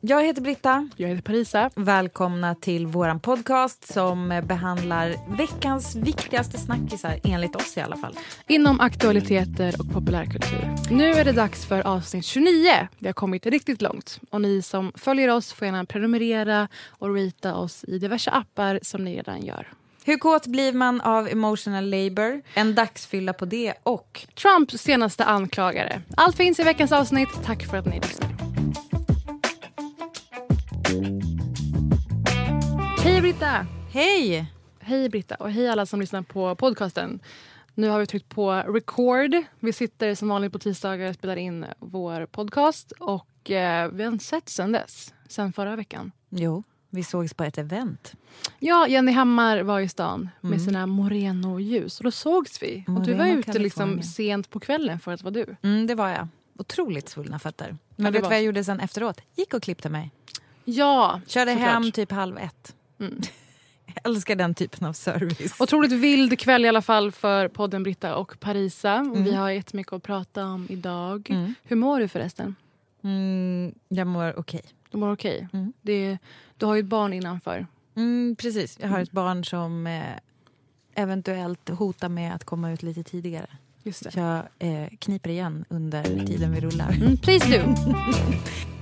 Jag heter Britta. Jag heter Parisa. Välkomna till vår podcast som behandlar veckans viktigaste snackisar, enligt oss i alla fall. Inom aktualiteter och populärkultur. Nu är det dags för avsnitt 29. Vi har kommit riktigt långt. Och ni som följer oss får gärna prenumerera och rita oss i diverse appar som ni redan gör. Hur kåt blir man av emotional labor? En dagsfylla på det och... Trumps senaste anklagare. Allt finns i veckans avsnitt. Tack för att ni lyssnar. Hej Britta! Hej! Hej Britta och hej alla som lyssnar på podcasten. Nu har vi tryckt på record. Vi sitter som vanligt på tisdagar och spelar in vår podcast. Och eh, vi har inte sett sen dess, sen förra veckan. Jo, vi sågs på ett event. Ja, Jenny Hammar var i stan med sina Moreno-ljus. Och då sågs vi. och du var Moreno, ute liksom sent på kvällen för att vara du. Mm, det var jag. Otroligt svullna fötter. Men det vet du vad jag gjorde sen efteråt? Gick och klippte mig. Ja, Körde såklart. hem typ halv ett. Mm. Jag älskar den typen av service. Otroligt vild kväll i alla fall för podden Britta och Parisa. Mm. Vi har jättemycket att prata om idag. Mm. Hur mår du förresten? Mm, jag mår okej. Du mår okej? Mm. Det, du har ju ett barn innanför. Mm, precis. Jag har ett barn som eh, eventuellt hotar med att komma ut lite tidigare. Just det. Jag eh, kniper igen under tiden vi rullar. Mm, please do.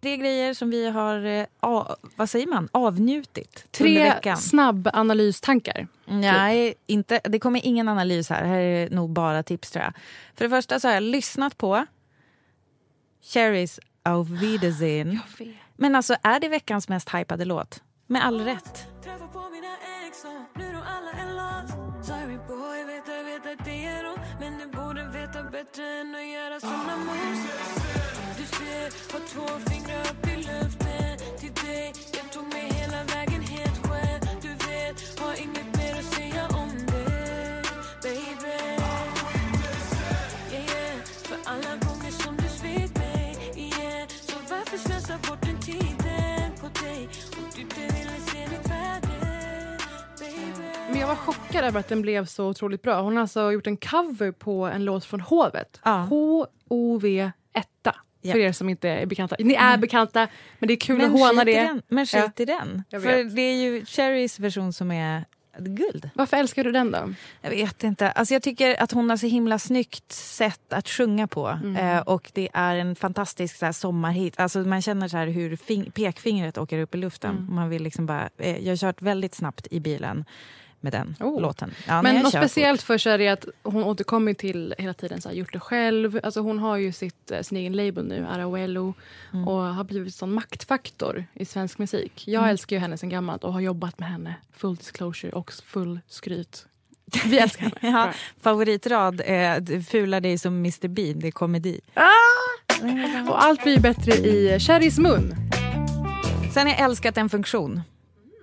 Det är grejer som vi har eh, vad säger man? avnjutit under Tre veckan. snabbanalystankar. Nej, inte, det kommer ingen analys här. Här är nog bara tips tror jag. För det första så har jag lyssnat på Cherries Auf Wiedersehen. Men alltså är det veckans mest hypade låt? Med all rätt. Har två fingrar upp i luften Till dig, jag tog mig hela vägen helt själv Du vet, har inget mer att säga om det Baby Yeah, yeah, för alla gånger som du svek mig yeah. Så varför slösa bort den tiden på dig Om du inte ville se mitt värde Baby Men jag var chockad över att den blev så otroligt bra. Hon har alltså gjort en cover på en låt från Hovet. Ja. H-O-V 1 Ja. För er som inte är bekanta. Ni är bekanta, men det är kul Men att håna det. den. Men skit Ja. i den. För det är ju Cherries version som är guld. Varför älskar du den då? Jag vet inte. Alltså jag tycker att hon har så himla snyggt sätt att sjunga på. Mm. Eh, och det är en fantastisk så här, sommarhit. Alltså man känner så här hur fing- pekfingret åker upp i luften. Mm. Man vill liksom bara, eh, jag har kört väldigt snabbt i bilen med den Oh. låten. Ja, Men något speciellt för sig är att hon återkommer till hela tiden så här, gjort det själv. Alltså hon har ju sitt, eh, sin egen label nu, Arauello, Mm. och har blivit sån maktfaktor i svensk musik. Jag Mm. älskar ju henne sen gammalt och har jobbat med henne. Full disclosure och full skryt. Vi älskar henne. Ja, Bra. favoriterad, eh, fula dig som Mr Bean, det är komedi. Och allt blir bättre i Cherries mun. Sen har jag älskat en funktion.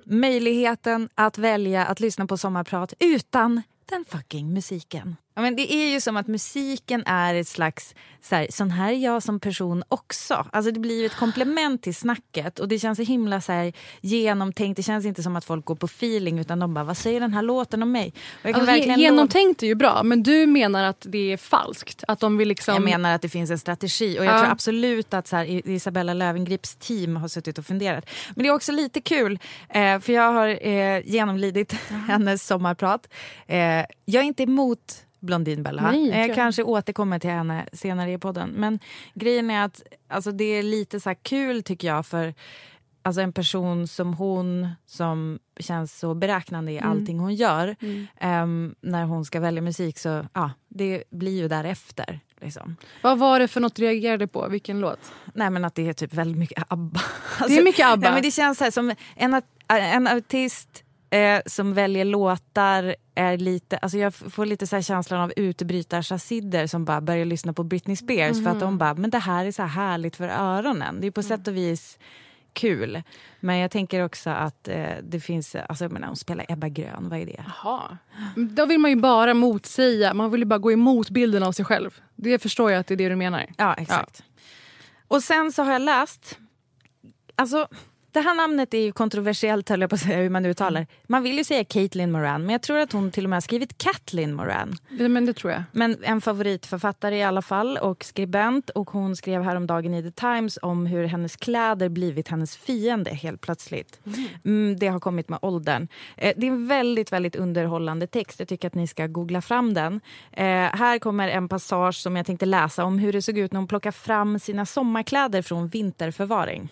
Möjligheten att välja att lyssna på sommarprat utan den fucking musiken. Ja, men det är ju som att musiken är ett slags, så här, sån här är jag som person också. Alltså det blir ju ett komplement till snacket och det känns så himla så här, genomtänkt. Det känns inte som att folk går på feeling utan de bara, vad säger den här låten om mig? Alltså, genomtänkt är ju bra, men du menar att det är falskt? Att de vill liksom... Jag menar att det finns en strategi och jag Ja. tror absolut att så här, Isabella Lövengrips team har suttit och funderat. Men det är också lite kul, eh, för jag har eh, genomlidit hennes sommarprat. Eh, jag är inte emot Blondinbella. Nej, Eh, jag jag. kanske återkommer till henne senare i podden. Men grejen är att alltså, det är lite så kul tycker jag för alltså, en person som hon som känns så beräknande i allting hon gör. ehm, när hon ska välja musik så ja, det blir ju därefter. Liksom. Vad var det för något du reagerade på? Vilken låt? Nej men att det är typ väldigt mycket ABBA. Det är mycket ABBA. Nej, men det känns här, som en, en artist eh, som väljer låtar är lite, alltså jag får lite så här känslan av utbrytarchassider som bara börjar lyssna på Britney Spears för att de bara, men det här är så här härligt för öronen. Det är på sätt och vis kul. Men jag tänker också att eh, det finns, alltså jag menar hon spelar Ebba Grön, vad är det? Jaha. Då vill man ju bara motsäga, man vill ju bara gå emot bilden av sig själv. Det förstår jag att det är det du menar. Ja, exakt. Och sen så har jag läst... Alltså, det här namnet är ju kontroversiellt, höll jag på att säga, hur man uttalar. Man vill ju säga Caitlin Moran, men jag tror att hon till och med har skrivit Kathleen Moran. Ja, Men det tror jag. Men en favoritförfattare i alla fall och skribent. Och hon skrev häromdagen i The Times om hur hennes kläder blivit hennes fiende helt plötsligt. Mm, det har kommit med åldern. Eh, det är en väldigt, väldigt underhållande text. Jag tycker att ni ska googla fram den. Eh, här kommer en passage som jag tänkte läsa om hur det såg ut när hon plockade fram sina sommarkläder från vinterförvaring.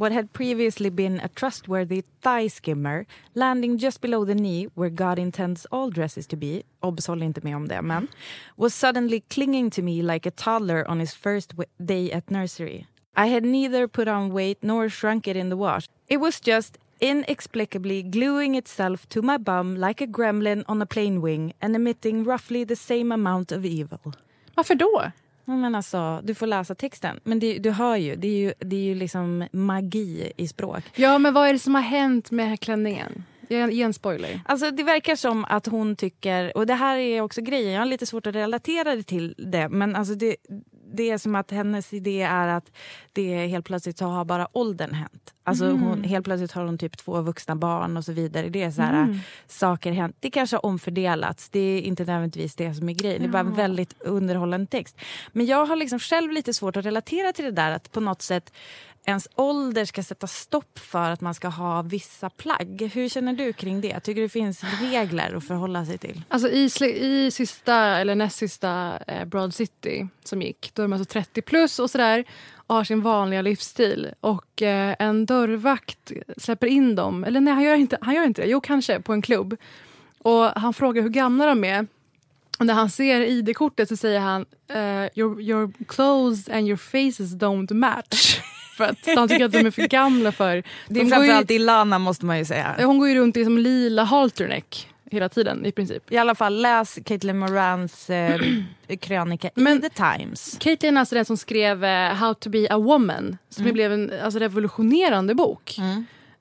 What had previously been a trustworthy thigh skimmer landing just below the knee where God intends all dresses to be, obs inte med om det, men was suddenly clinging to me like a toddler on his first day at nursery. I had neither put on weight nor shrunk it in the wash. It was just inexplicably gluing itself to my bum like a gremlin on a plane wing and emitting roughly the same amount of evil. Varför då? Men alltså, du får läsa texten. Men det, du hör ju, det är ju, det är ju liksom magi i språk. Ja, men vad är det som har hänt med här klänningen? Ge en spoiler. Alltså det verkar som att hon tycker, och det här är också grejen, jag har lite svårt att relatera det till det, men alltså det, det är som att hennes idé är att det helt plötsligt så har bara åldern hänt. Alltså hon, helt plötsligt har hon typ två vuxna barn och så vidare. Det är så här, saker hänt. Det kanske har omfördelats, det är inte nödvändigtvis det som är grejen. Det är bara en väldigt underhållande text. Men jag har liksom själv lite svårt att relatera till det där att på något sätt ens ålder ska sätta stopp för att man ska ha vissa plagg. Hur känner du kring det? Tycker du det finns regler att förhålla sig till? Alltså i, i sista, eller näst sista eh, Broad City som gick, då är de alltså 30 plus och sådär och har sin vanliga livsstil. Och eh, en dörrvakt släpper in dem, eller nej han gör inte, han gör inte det, jo kanske på en klubb. Och han frågar hur gamla de är. Och när han ser ID-kortet så säger han uh, your, your clothes and your faces don't match. för att han tycker att de är för gamla för... Det är de går ju- framförallt Ilana måste man ju säga. Hon går ju runt i som lila halterneck hela tiden i princip. I alla fall läs Caitlin Morans eh, krönika Men- i The Times. Caitlyn är alltså den som skrev eh, How to be a woman som ju blev en alltså, revolutionerande bok.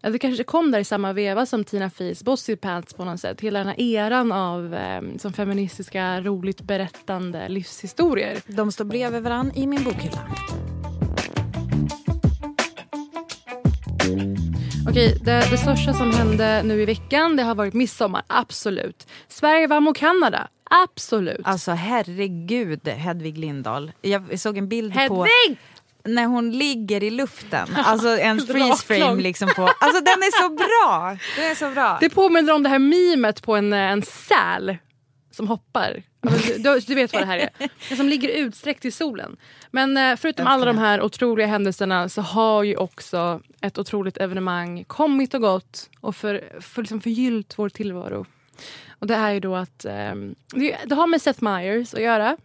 Ja, Det kanske kom där i samma veva som Tina Feys Bossy Pants på något sätt. Hela den här eran av eh, som feministiska, roligt berättande livshistorier. De står bredvid varann i min bokhylla. Okej, det, det största som hände nu i veckan det har varit midsommar, absolut. Sverige vann mot Kanada, absolut. Alltså herregud Hedvig Lindahl. Jag såg en bild på Hedvig! när hon ligger i luften. Alltså en freeze frame liksom på. Alltså den är så bra! Den är så bra. Det påminner om det här mimet på en, en säl som hoppar. Du, vet vad det här är. Den som ligger utsträckt i solen. Men eh, förutom alla de här otroliga händelserna så har ju också ett otroligt evenemang kommit och gått och för, för liksom förgyllt vår tillvaro. Och det är ju då att ehm, det, det har med Seth Meyers att göra.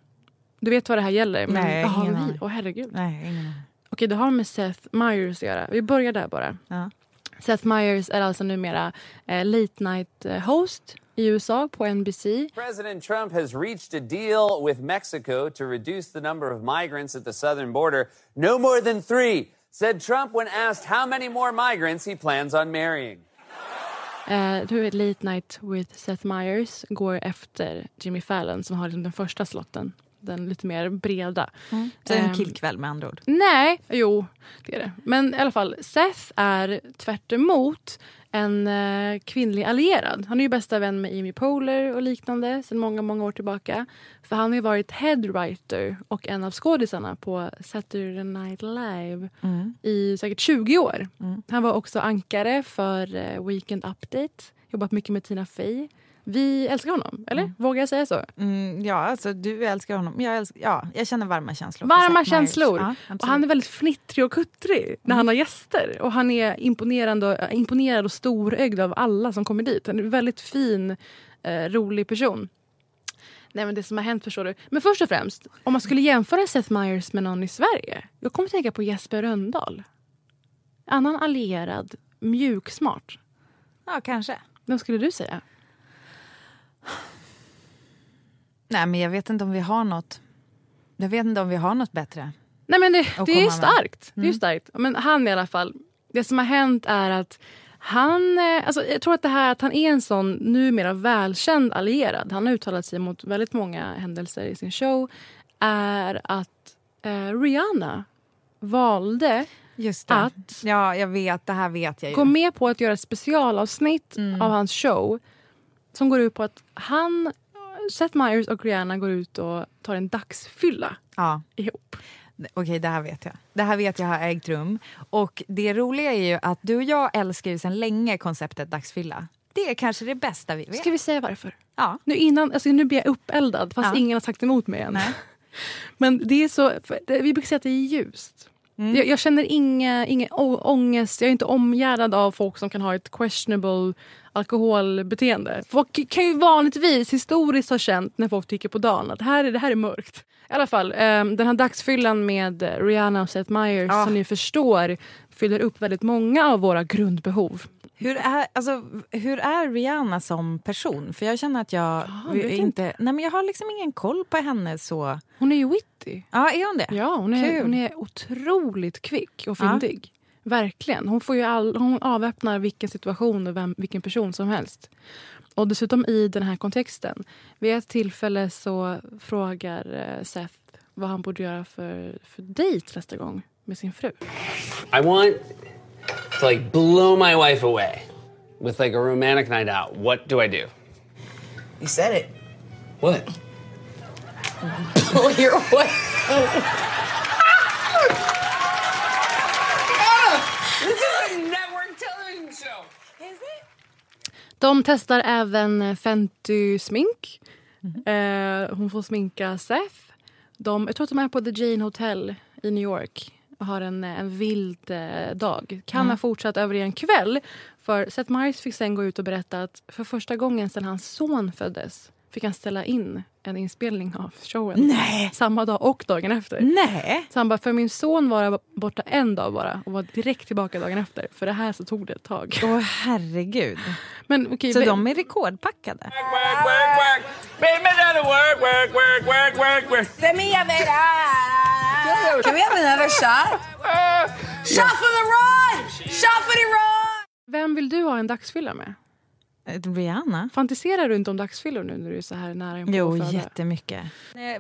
Du vet vad det här gäller? Men, Nej, ingen vi- aning. Åh herregud. Nej, ingen. Okej, det har med Seth Meyers att göra. Vi börjar där bara. Ja. Seth Meyers är alltså numera eh, late night eh, host i USA på NBC. President Trump has reached a deal with Mexico to reduce the number of migrants at the southern border. No more than three, said Trump when asked how many more migrants he plans on marrying. Eh, du vet Late Night with Seth Meyers går efter Jimmy Fallon som har den första slotten. Den lite mer breda. Så en Ehm, killkväll med andra ord. Nej, jo det är det. Men i alla fall, Seth är tvärt en eh, kvinnlig allierad. Han är ju bästa vän med Amy Poehler och liknande sedan många, många år tillbaka. För han har ju varit headwriter och en av skådisarna på Saturday Night Live i säkert 20 år. Han var också ankare för eh, Weekend Update. Jobbat mycket med Tina Fey. Vi älskar honom, eller? Vågar jag säga så? Mm, ja, alltså du älskar honom. Jag, älskar, ja, jag känner varma känslor. Varma känslor. Ja, och han är väldigt fnittrig och kuttrig när han har gäster. Och han är imponerande äh, imponerad och storögd av alla som kommer dit. Han är en väldigt fin, eh, rolig person. Nej men det som har hänt förstår du. Men först och främst, om man skulle jämföra Seth Meyers med någon i Sverige. Jag kommer att tänka på Jesper Rönndahl. Annan allierad, mjuksmart. Ja, kanske. Vem skulle du säga? Nej, men jag vet inte om vi har något. Jag vet inte om vi har något bättre. Nej men det, det är ju starkt. Det är ju starkt. Men han i alla fall. Det som har hänt är att han, eh, alltså jag tror att det här att han är en sån numera välkänd allierad. Han har uttalat sig mot väldigt många händelser i sin show. Är att eh, Rihanna valde att Ja, jag vet. Det här vet jag ju. gå med på att göra ett specialavsnitt av hans show. Som går ut på att han, Seth Meyers och Rihanna går ut och tar en dagsfylla Ja. ihop. Okej, det här vet jag. Det här vet jag har ägt rum. Och det roliga är ju att du och jag älskar ju sedan länge konceptet dagsfylla. Det är kanske det bästa vi vet. Ska vi säga varför? Ja. Nu, innan, alltså nu blir jag uppeldad fast Ja. ingen har sagt emot mig än. Men det är så, vi brukar säga att det är ljust. Mm. Jag, jag känner inga, ingen å- ångest, jag är inte omgärdad av folk som kan ha ett questionable alkoholbeteende. Folk kan ju vanligtvis historiskt ha känt när folk tycker på dagen att det här är, det här är mörkt. I alla fall, eh, den här dagsfyllan med Rihanna och Seth Meyers Ja. som ni förstår fyller upp väldigt många av våra grundbehov. Hur är, alltså, hur är Rihanna som person? För jag känner att jag vet inte... Nej, men jag har liksom ingen koll på henne så... Hon är ju witty. Ja, är hon det? Ja, hon är, Kul. hon är otroligt kvick och Ja. fyndig. Verkligen. Hon, får ju all, hon avväpnar vilken situation och vem, vilken person som helst. Och dessutom i den här kontexten. Vid ett tillfälle så frågar eh, Seth vad han borde göra för, för dejt nästa gång med sin fru. I want to like blow my wife away with like a romantic night out. What do I do? You said it. What? Pull your wife. This is a network television show. De testar även eh, Fenty-smink. Eh, hon får sminka Seth. De, jag tror att de är på The Jane Hotel i New York har en, en vild eh, dag. Kan ha fortsatt över i en kväll. För Seth Meyers fick sen gå ut och berätta att för första gången sedan hans son föddes fick han ställa in en inspelning av showen. Nej. Samma dag och dagen efter. Nej. Så han bara, för min son var borta en dag bara och var direkt tillbaka dagen efter. För det här så tog det ett tag. Åh, herregud. Men, okej, Så men- de är rekordpackade? Can we have another shot? Shot for the run! Shot for the run! Vem vill du ha en dagsfylla med? Rihanna? Fantiserar du inte om dagsfyllor nu när du är så här nära inpå Jo, föda? jättemycket.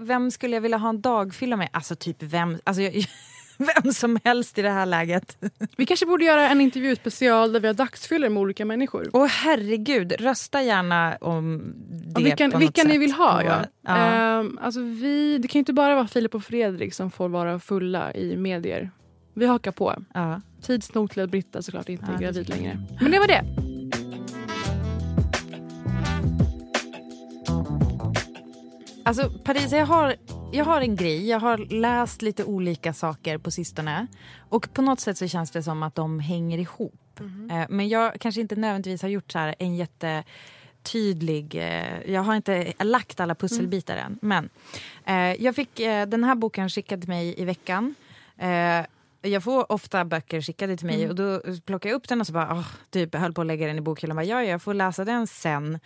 Vem skulle jag vilja ha en dagfylla med? Alltså typ vem, alltså, jag, vem som helst i det här läget. Vi kanske borde göra en intervju special där vi har dagsfyllor med olika människor. Åh herregud, rösta gärna om det Och vilka på något vilka ni sätt vill ha. Ja. ja. Ehm, alltså vi, det kan ju inte bara vara Filip och Fredrik som får vara fulla i medier. Vi hakar på. ja. Tids nog till att Britta såklart inte Ja, är gravid längre. Men det var det. Alltså Parisa, jag har, jag har en grej. Jag har läst lite olika saker på sistone. Och på något sätt så känns det som att de hänger ihop. Eh, men jag kanske inte nödvändigtvis har gjort så här en jättetydlig... Eh, jag har inte lagt alla pusselbitar än. Men eh, jag fick eh, den här boken skickad till mig i veckan. Eh, jag får ofta böcker skickade till mig och då plockar jag upp den och så bara, åh, typ, höll på att lägga den i bokhyllan. Bara, Ja, jag får läsa den sen.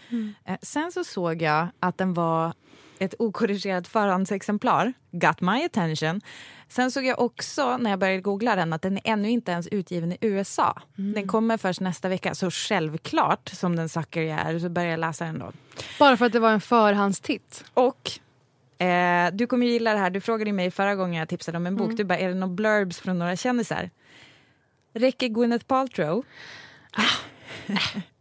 Eh, sen så såg jag att den var ett okorrigerat förhandsexemplar. Got my attention. Sen såg jag också när jag började googla den att den är ännu inte ens utgiven i USA. Den kommer först nästa vecka. Så självklart, som den sucker jag är, så börjar jag läsa den då. Bara för att det var en förhandstitt. Och eh, du kommer ju gilla det här. Du frågade mig förra gången jag tipsade om en bok. Mm. Du bara, är det några blurbs från några kändisar? Räcker Gwyneth Paltrow?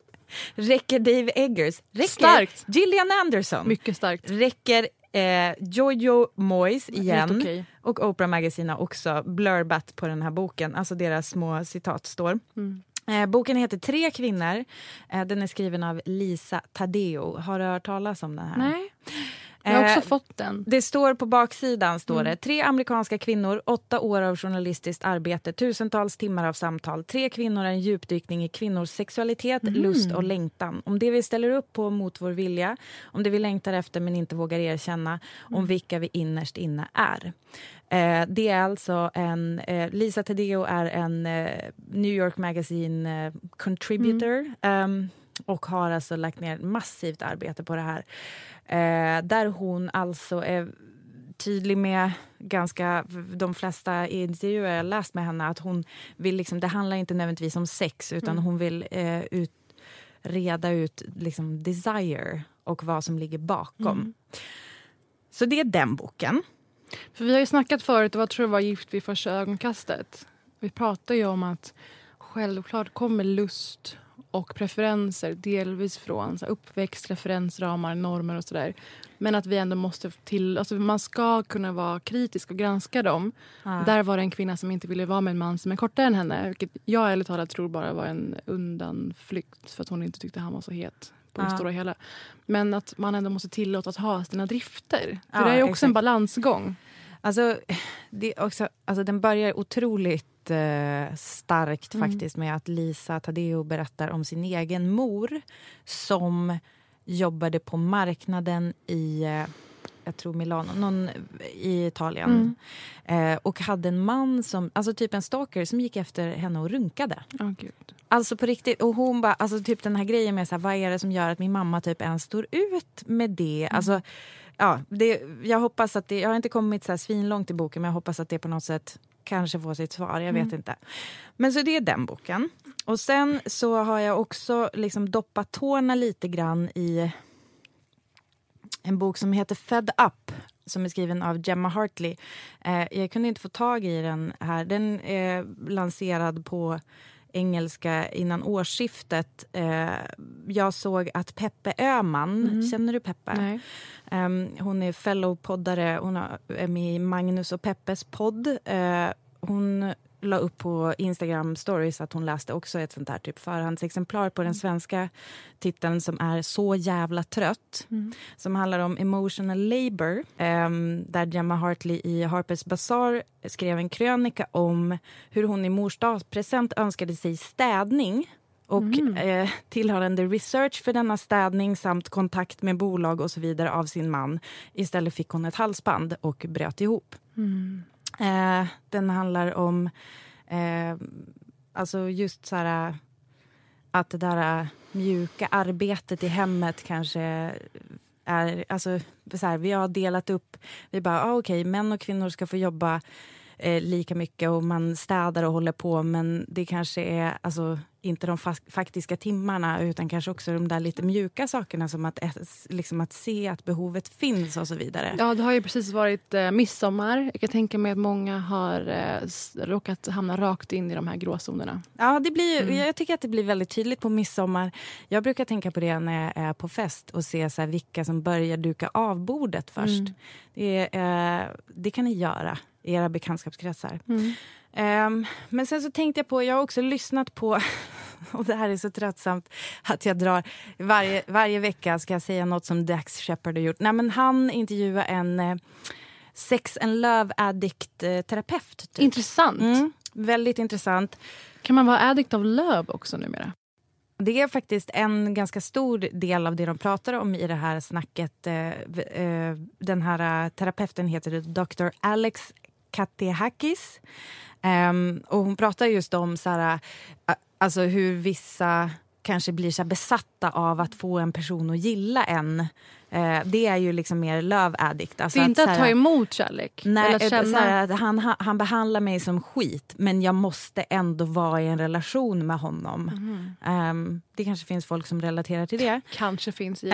Räcker Dave Eggers? Räcker Starkt. Gillian Anderson? Mycket starkt. Räcker eh, Jojo Moyes igen? Okej. Och Oprah Magazine har också blurbat på den här boken. Alltså deras små citat står. Mm. Eh, boken heter Tre kvinnor. Eh, den är skriven av Lisa Tadeo. Har du hört talas om den här? Nej. Jag har också Eh, fått den. Det står på baksidan, står Mm. det. Tre amerikanska kvinnor, åtta år av journalistiskt arbete, tusentals timmar av samtal. Tre kvinnor är en djupdykning i kvinnors sexualitet, Mm. lust och längtan. Om det vi ställer upp på mot vår vilja, om det vi längtar efter men inte vågar erkänna, om Mm. vilka vi innerst inne är. Eh, det är alltså en... Eh, Lisa Tadeo är en eh, New York Magazine eh, contributor. ehm, och har alltså lagt ner massivt arbete på det här. Eh, där hon alltså är tydlig med ganska de flesta intervjuer jag läst med henne att hon vill liksom, det handlar inte nödvändigtvis om sex utan Mm. hon vill eh, ut, reda ut liksom desire och vad som ligger bakom. Mm. Så det är den boken. För vi har ju snackat förut, och jag tror det var Gift vid första ögonkastet. Vi pratar ju om att självklart kommer lust och preferenser delvis från så här, uppväxt, referensramar, normer och sådär. Men att vi ändå måste till... Alltså man ska kunna vara kritisk och granska dem. Ja. Där var det en kvinna som inte ville vara med en man som är kortare än henne. Vilket jag ärligt talat tror bara var en undanflykt för att hon inte tyckte han var så het på det Ja. stora hela. Men att man ändå måste tillåta att ha sina drifter. För Ja, det är också en exakt. balansgång. Alltså, det också, alltså den börjar otroligt eh, starkt Mm. faktiskt med att Lisa Tadeo berättar om sin egen mor som jobbade på marknaden i eh, jag tror Milano, någon i Italien. Mm. Eh, och hade en man, som, alltså typ en stalker, som gick efter henne och runkade. Åh, gud. Alltså på riktigt. Och hon bara, alltså typ den här grejen med så här, vad är det som gör att min mamma typ ens står ut med det? Alltså, ja, det jag hoppas att det, jag har inte kommit så här svinlångt i boken men jag hoppas att det på något sätt kanske får sitt svar, jag vet inte. Men så det är den boken. Och sen så har jag också liksom doppat tårna lite grann i en bok som heter Fed Up som är skriven av Gemma Hartley. Eh, jag kunde inte få tag i den här. Den är lanserad på engelska innan årsskiftet. Eh, jag såg att Peppe Öhman, känner du Peppe? Nej. Ehm, hon är fellow-poddare, hon är med i Magnus och Peppes podd. Eh, hon la upp på Instagram stories att hon läste också ett sånt här typ förhandsexemplar på den svenska titeln som är Så jävla trött. Som handlar om emotional labor. ehm, där Gemma Hartley i Harper's Bazaar skrev en krönika om hur hon i mors dagspresent önskade sig städning och eh, tillhörande research för denna städning samt kontakt med bolag och så vidare av sin man. Istället fick hon ett halsband och bröt ihop. Eh, den handlar om eh, alltså just så här, att det där eh, mjuka arbetet i hemmet kanske är... Alltså, så här, vi har delat upp... Vi bara, ah, okej, män och kvinnor ska få jobba eh, lika mycket och man städar och håller på men det kanske är alltså, inte de faktiska timmarna utan kanske också de där lite mjuka sakerna som att, liksom att se att behovet finns och så vidare. Ja, det har ju precis varit eh, midsommar. Jag kan tänka mig att många har eh, råkat hamna rakt in i de här gråzonerna. Ja, det blir, Mm. Jag tycker att det blir väldigt tydligt på midsommar. Jag brukar tänka på det när jag är på fest och se så här vilka som börjar duka av bordet först. Mm. Det, eh, det kan ni göra era bekantskapskretsar. Mm. Ehm, men sen så tänkte jag på, jag har också lyssnat på, och det här är så tröttsamt att jag drar, varje, varje vecka ska jag säga något som Dax Shepard har gjort. Nej, men han intervjuar en eh, sex and love addict eh, terapeut. Typ. Intressant. Mm, väldigt intressant. Kan man vara addict av love också numera? Det är faktiskt en ganska stor del av det de pratar om i det här snacket. Eh, Den här terapeuten heter Dr. Alex Katehakis. Um, ehm, och hon pratar just om så här, alltså hur vissa kanske blir så besatta av att få en person att gilla en. Eh, det är ju liksom mer love addict. Alltså det är inte att här- ta emot kärlek. Nej, eller att eh, känna... här, att han, ha- han behandlar mig som skit men jag måste ändå vara i en relation med honom. Mhm. Ehm, det kanske finns folk som relaterar till det. kanske finns i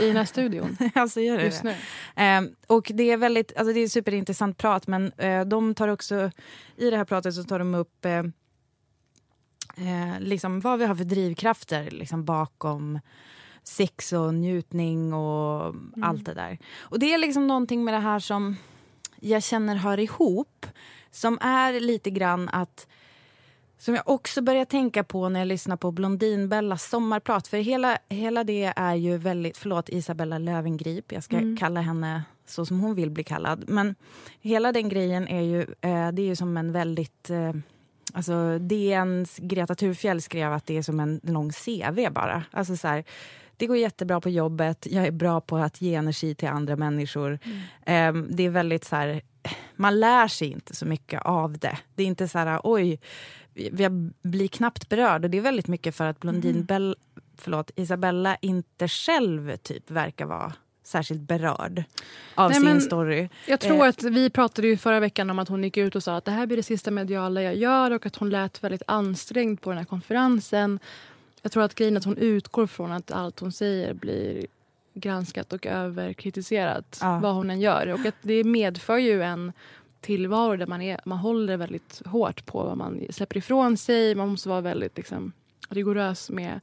i den här studion alltså gör det just det? nu. Ehm, och det är väldigt, alltså det är superintressant prat men eh, de tar också, i det här pratet så tar de upp eh, eh, liksom vad vi har för drivkrafter liksom bakom sex och njutning och allt det där. Och det är liksom någonting med det här som jag känner hör ihop. Som är lite grann att som jag också börjar tänka på när jag lyssnar på Blondinbellas sommarprat. För hela, hela det är ju väldigt... Förlåt, Isabella Lövengrip. Jag ska kalla henne så som hon vill bli kallad. Men hela den grejen är ju, eh, det är ju som en väldigt... Eh, alltså DNs Greta Thurfjell skrev att det är som en lång CV bara. Alltså så här, det går jättebra på jobbet, jag är bra på att ge energi till andra människor. Eh, det är väldigt så här... Man lär sig inte så mycket av det. Det är inte så här, oj, jag blir knappt berörd. Och det är väldigt mycket för att Blondinbell, förlåt, Isabella inte själv typ verkar vara särskilt berörd av Nej, sin story. Jag tror Eh. att vi pratade ju förra veckan om att hon gick ut och sa att det här blir det sista mediala jag gör och att hon lät väldigt ansträngd på den här konferensen. Jag tror att grejen att hon utgår från att allt hon säger blir granskat och överkritiserat Ja. vad hon än gör. Och att det medför ju en tillvaro där man, är, man håller väldigt hårt på vad man släpper ifrån sig. Man måste vara väldigt liksom, rigorös med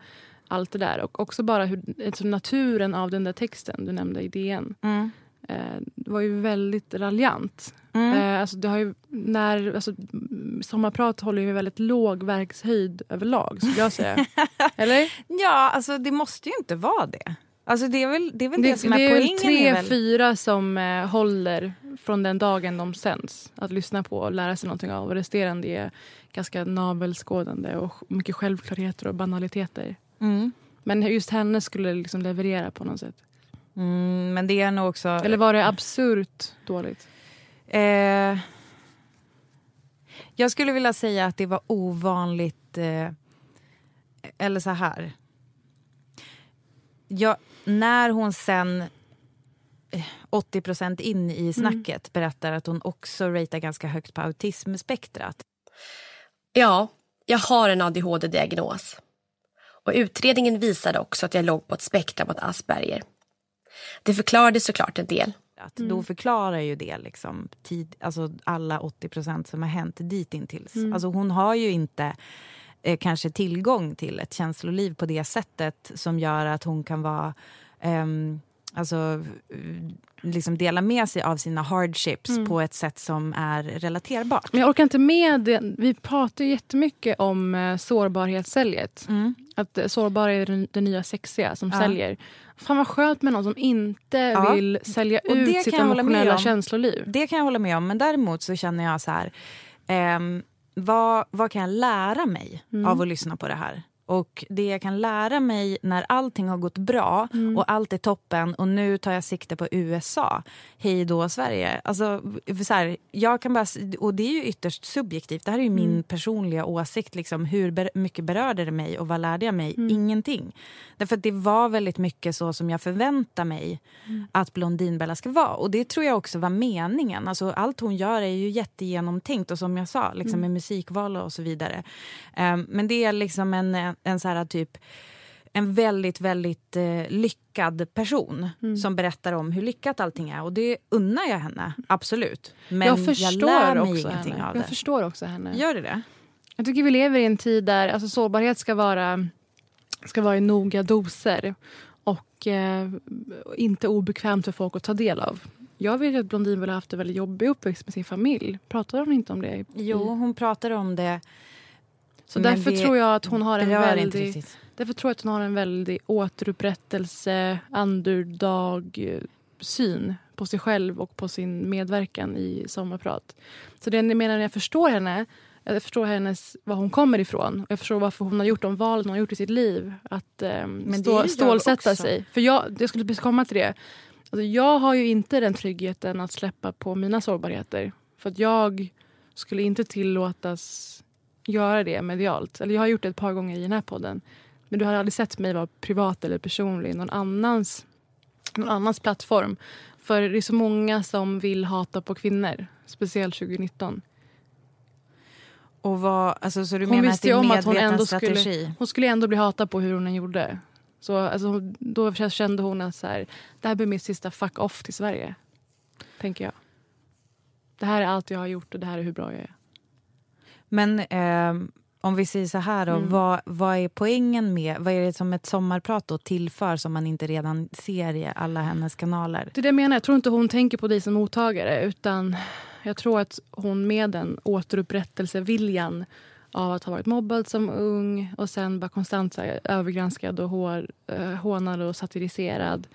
allt det där. Och också bara hur, alltså naturen av den där texten du nämnde i DN. Mm. Eh, det var ju väldigt raljant. Mm. Eh, alltså det har ju, när, alltså, mm, sommarprat håller ju väldigt låg verkshöjd överlag, skulle jag säga. Eller? Ja, alltså det måste ju inte vara det. Alltså det är väl det, är väl det, Det, som det är poängen. tre, är väl, fyra som eh, håller från den dagen de sänds. Att lyssna på och lära sig någonting av. Och resterande är ganska navelskådande och mycket självklarheter och banaliteter. mm. Men just henne skulle liksom leverera på något sätt. Mm, men det är nog också... Eller var det absurt dåligt? Eh, jag skulle vilja säga att det var ovanligt... Eh, eller så här. Ja, när hon sen eh, 80% in i snacket berättar att hon också ratear ganska högt på autismspektrat. Ja, jag har en ADHD-diagnos. Och utredningen visade också att jag låg på ett spektra mot Asperger. Det förklarade såklart en del. Att Då förklarar ju det liksom tid, alltså alla 80% som har hänt ditintills. Alltså hon har ju inte eh, kanske tillgång till ett känsloliv på det sättet som gör att hon kan vara ehm, alltså, eh, liksom dela med sig av sina hardships på ett sätt som är relaterbart. Men jag orkar inte med det. Vi pratar ju jättemycket om eh, sårbarhetssäljet. Mm. Att eh, sårbar är den, den nya sexiga som Ja. säljer. Fan vad skönt med någon som inte Ja. vill sälja Och ut sitt emotionella känsloliv. Det kan jag hålla med om, men däremot så känner jag så här... ehm, vad, vad kan jag lära mig av att lyssna på det här? Och det jag kan lära mig när allting har gått bra och allt är toppen och nu tar jag sikte på USA. Hej då Sverige. Alltså, så här, jag kan bara, och det är ju ytterst subjektivt. Det här är ju min personliga åsikt. Liksom, hur ber, mycket berörde det mig och vad lärde jag mig? Ingenting. Därför att det var väldigt mycket så som jag förväntar mig att Blondinbella ska vara. Och det tror jag också var meningen. Alltså, allt hon gör är ju jättegenomtänkt och som jag sa, liksom, med musikval och så vidare. Ehm, men det är liksom en, en så här typ en väldigt, väldigt eh, lyckad person som berättar om hur lyckat allting är. Och det unnar jag henne, absolut. Men jag jag, förstår lär mig också ingenting henne. av Jag det. förstår också henne. Gör du det? Jag tycker vi lever i en tid där alltså, sårbarhet ska vara, ska vara i noga doser. Och eh, inte obekvämt för folk att ta del av. Jag vet att Blondin väl har haft en väldigt jobbig uppväxt med sin familj. Pratar hon inte om det? Jo, hon pratar om det. Så men därför tror jag att hon har en väldig... Därför tror jag att hon har en väldig återupprättelse, underdog-syn på sig själv och på sin medverkan i Sommarprat. Så det jag menar när jag förstår henne, jag förstår hennes, var hon kommer ifrån. och Jag förstår varför hon har gjort de valen hon har gjort i sitt liv. Att är stå, stålsätta också. sig. För jag, jag skulle komma till det. Alltså jag har ju inte den tryggheten att släppa på mina sårbarheter. För att jag skulle inte tillåtas göra det medialt. Eller jag har gjort det ett par gånger i den här podden. Men du har aldrig sett mig vara privat eller personlig i någon annans, någon annans plattform. För det är så många som vill hata på kvinnor. Speciellt 2019. Och vad, alltså, så du Hon menar att visste det är ju en om att hon medveten ändå strategi? skulle, hon skulle ändå bli hatad på hur hon än gjorde. Så alltså, då kände hon att så här, det här blir mitt sista fuck off till Sverige. Tänker jag. Det här är allt jag har gjort och det här är hur bra jag är. Men ehm, om vi säger så här då, Mm. vad, vad är poängen med, vad är det som ett sommarprat då tillför som man inte redan ser i alla hennes kanaler? Det är det jag menar. Jag tror inte hon tänker på dig som mottagare. Utan jag tror att hon med den återupprättelseviljan av att ha varit mobbad som ung och sen bara konstant här, övergranskad och hår, eh, hånad och satiriserad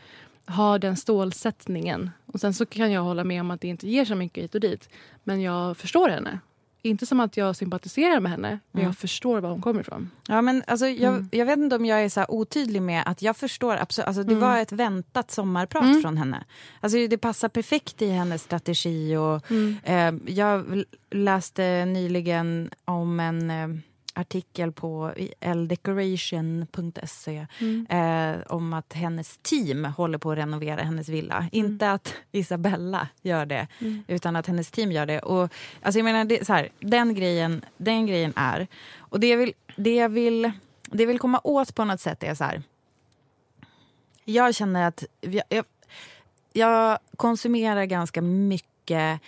har den stålsättningen. Och sen så kan jag hålla med om att det inte ger så mycket hit och dit. Men jag förstår henne. Inte som att jag sympatiserar med henne, men Mm. jag förstår var hon kommer ifrån. Ja, men alltså, jag, Mm. jag vet inte om jag är så otydlig med att jag förstår absolut, alltså, det Mm. var ett väntat sommarprat Mm. från henne. Alltså, det passar perfekt i hennes strategi. Och, Mm. eh, jag läste nyligen om en eh, artikel på elddecoration.se Mm. eh, om att hennes team håller på att renovera hennes villa. Inte att Isabella gör det, Mm. utan att hennes team gör det. Och, alltså jag menar, det, så här, den, grejen, den grejen är... Och det jag, vill, det, jag vill, det jag vill komma åt på något sätt är så här... Jag känner att... Jag, jag, jag konsumerar ganska mycket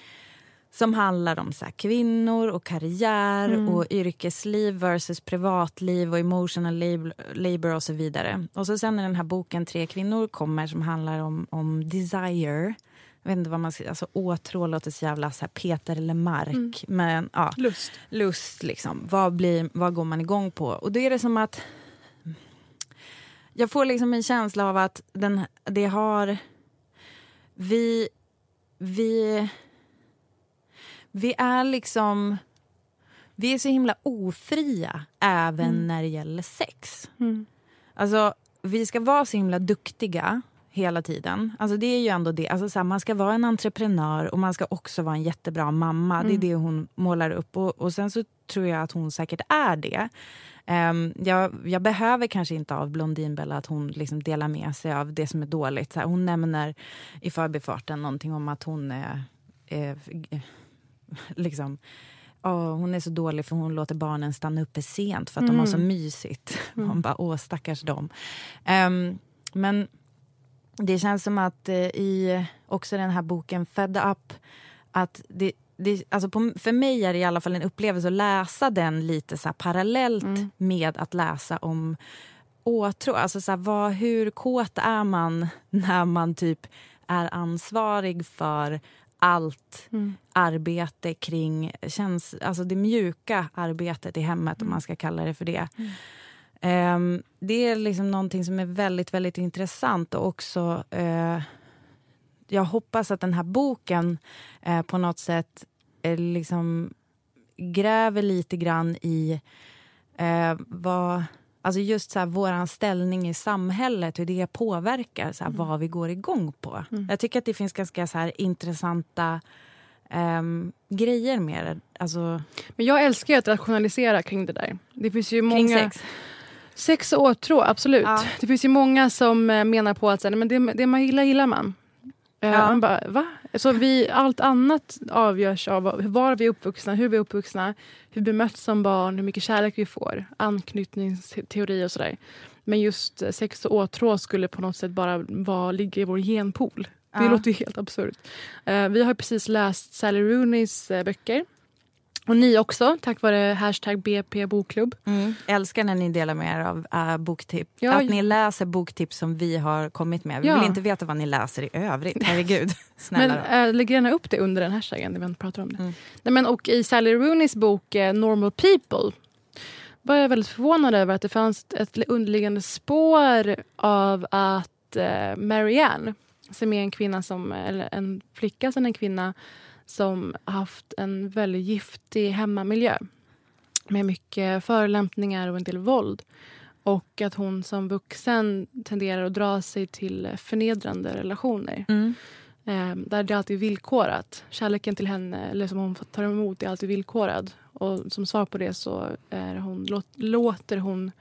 som handlar om så här, kvinnor och karriär Mm. och yrkesliv versus privatliv och emotional labor, labor och så vidare. Och så sen när den här boken Tre kvinnor kommer som handlar om, om desire. Jag vet inte vad man ska alltså åtrå låter så jävla så här Peter Lemark. Mm. Men ja, Lust. lust liksom. Vad, blir, vad går man igång på? Och då är det som att jag får liksom en känsla av att den, det har... Vi... Vi... Vi är liksom... Vi är så himla ofria även Mm. när det gäller sex. Mm. Alltså, vi ska vara så himla duktiga hela tiden. Alltså, det är ju ändå det. Alltså, så här, man ska vara en entreprenör och man ska också vara en jättebra mamma. Det är Mm. det hon målar upp. Och, och sen så tror jag att hon säkert är det. Ehm, jag, jag behöver kanske inte av Blondinbella att hon liksom delar med sig av det som är dåligt. Så här, hon nämner i förbifarten någonting om att hon är... är liksom, Åh, hon är så dålig för hon låter barnen stanna uppe sent för att de har så Mm. mysigt. Mm. Man bara, åh stackars dem. Ehm, men det känns som att eh, i också den här boken Fed Up, att det, det, alltså på, för mig är det i alla fall en upplevelse att läsa den lite så parallellt Mm. med att läsa om åtrå. Alltså så här, vad, hur kåt är man när man typ är ansvarig för allt Mm. arbete kring känns, alltså det mjuka arbetet i hemmet, om man ska kalla det för det. Ehm, det är liksom någonting som är väldigt, väldigt intressant och också eh, jag hoppas att den här boken eh, på något sätt eh, liksom gräver lite grann i vad, alltså just så här, våran ställning i samhället, hur det påverkar så här, vad vi går igång på. Mm. Jag tycker att det finns ganska så här, intressanta ehm, grejer med det. Alltså, Men jag älskar att rationalisera kring det där. Det finns ju många... sex. Sex och åtrå, absolut. Ja. Det finns ju många som eh, menar på att så här, men det, det man gillar, gillar man. Ja. Man bara, va? Så vi, allt annat avgörs av var- vi är uppvuxna, hur vi är uppvuxna, hur vi bemöts som barn, hur mycket kärlek vi får, anknytningsteori och sådär. Men just sex och åtrå skulle på något sätt bara vara, ligga i vår genpool. Det Ja. låter ju helt absurt. Eh, vi har precis läst Sally Rooneys eh, böcker. Och ni också, tack vare hashtag BP bokklubb. Mm. Älskar när ni delar med er av uh, boktips. Ja, att ni läser boktips som vi har kommit med. Vi Ja. vill inte veta vad ni läser i övrigt. Herregud. Snälla Men äh, lägg gärna upp det under den hashtaggen när vi pratar om det. Mm. Nej, men, och I Sally Rooneys bok eh, Normal People var jag väldigt förvånad över att det fanns ett underliggande spår av att eh, Marianne, som är en kvinna som, eller en flicka som en kvinna som haft en väldigt giftig hemmamiljö med mycket förolämpningar och en del våld. Och att hon som vuxen tenderar att dra sig till förnedrande relationer. Mm. Eh, där det alltid är villkorat. Kärleken till henne, eller som hon tar emot, är alltid villkorad. Och som svar på det så hon, låt, låter hon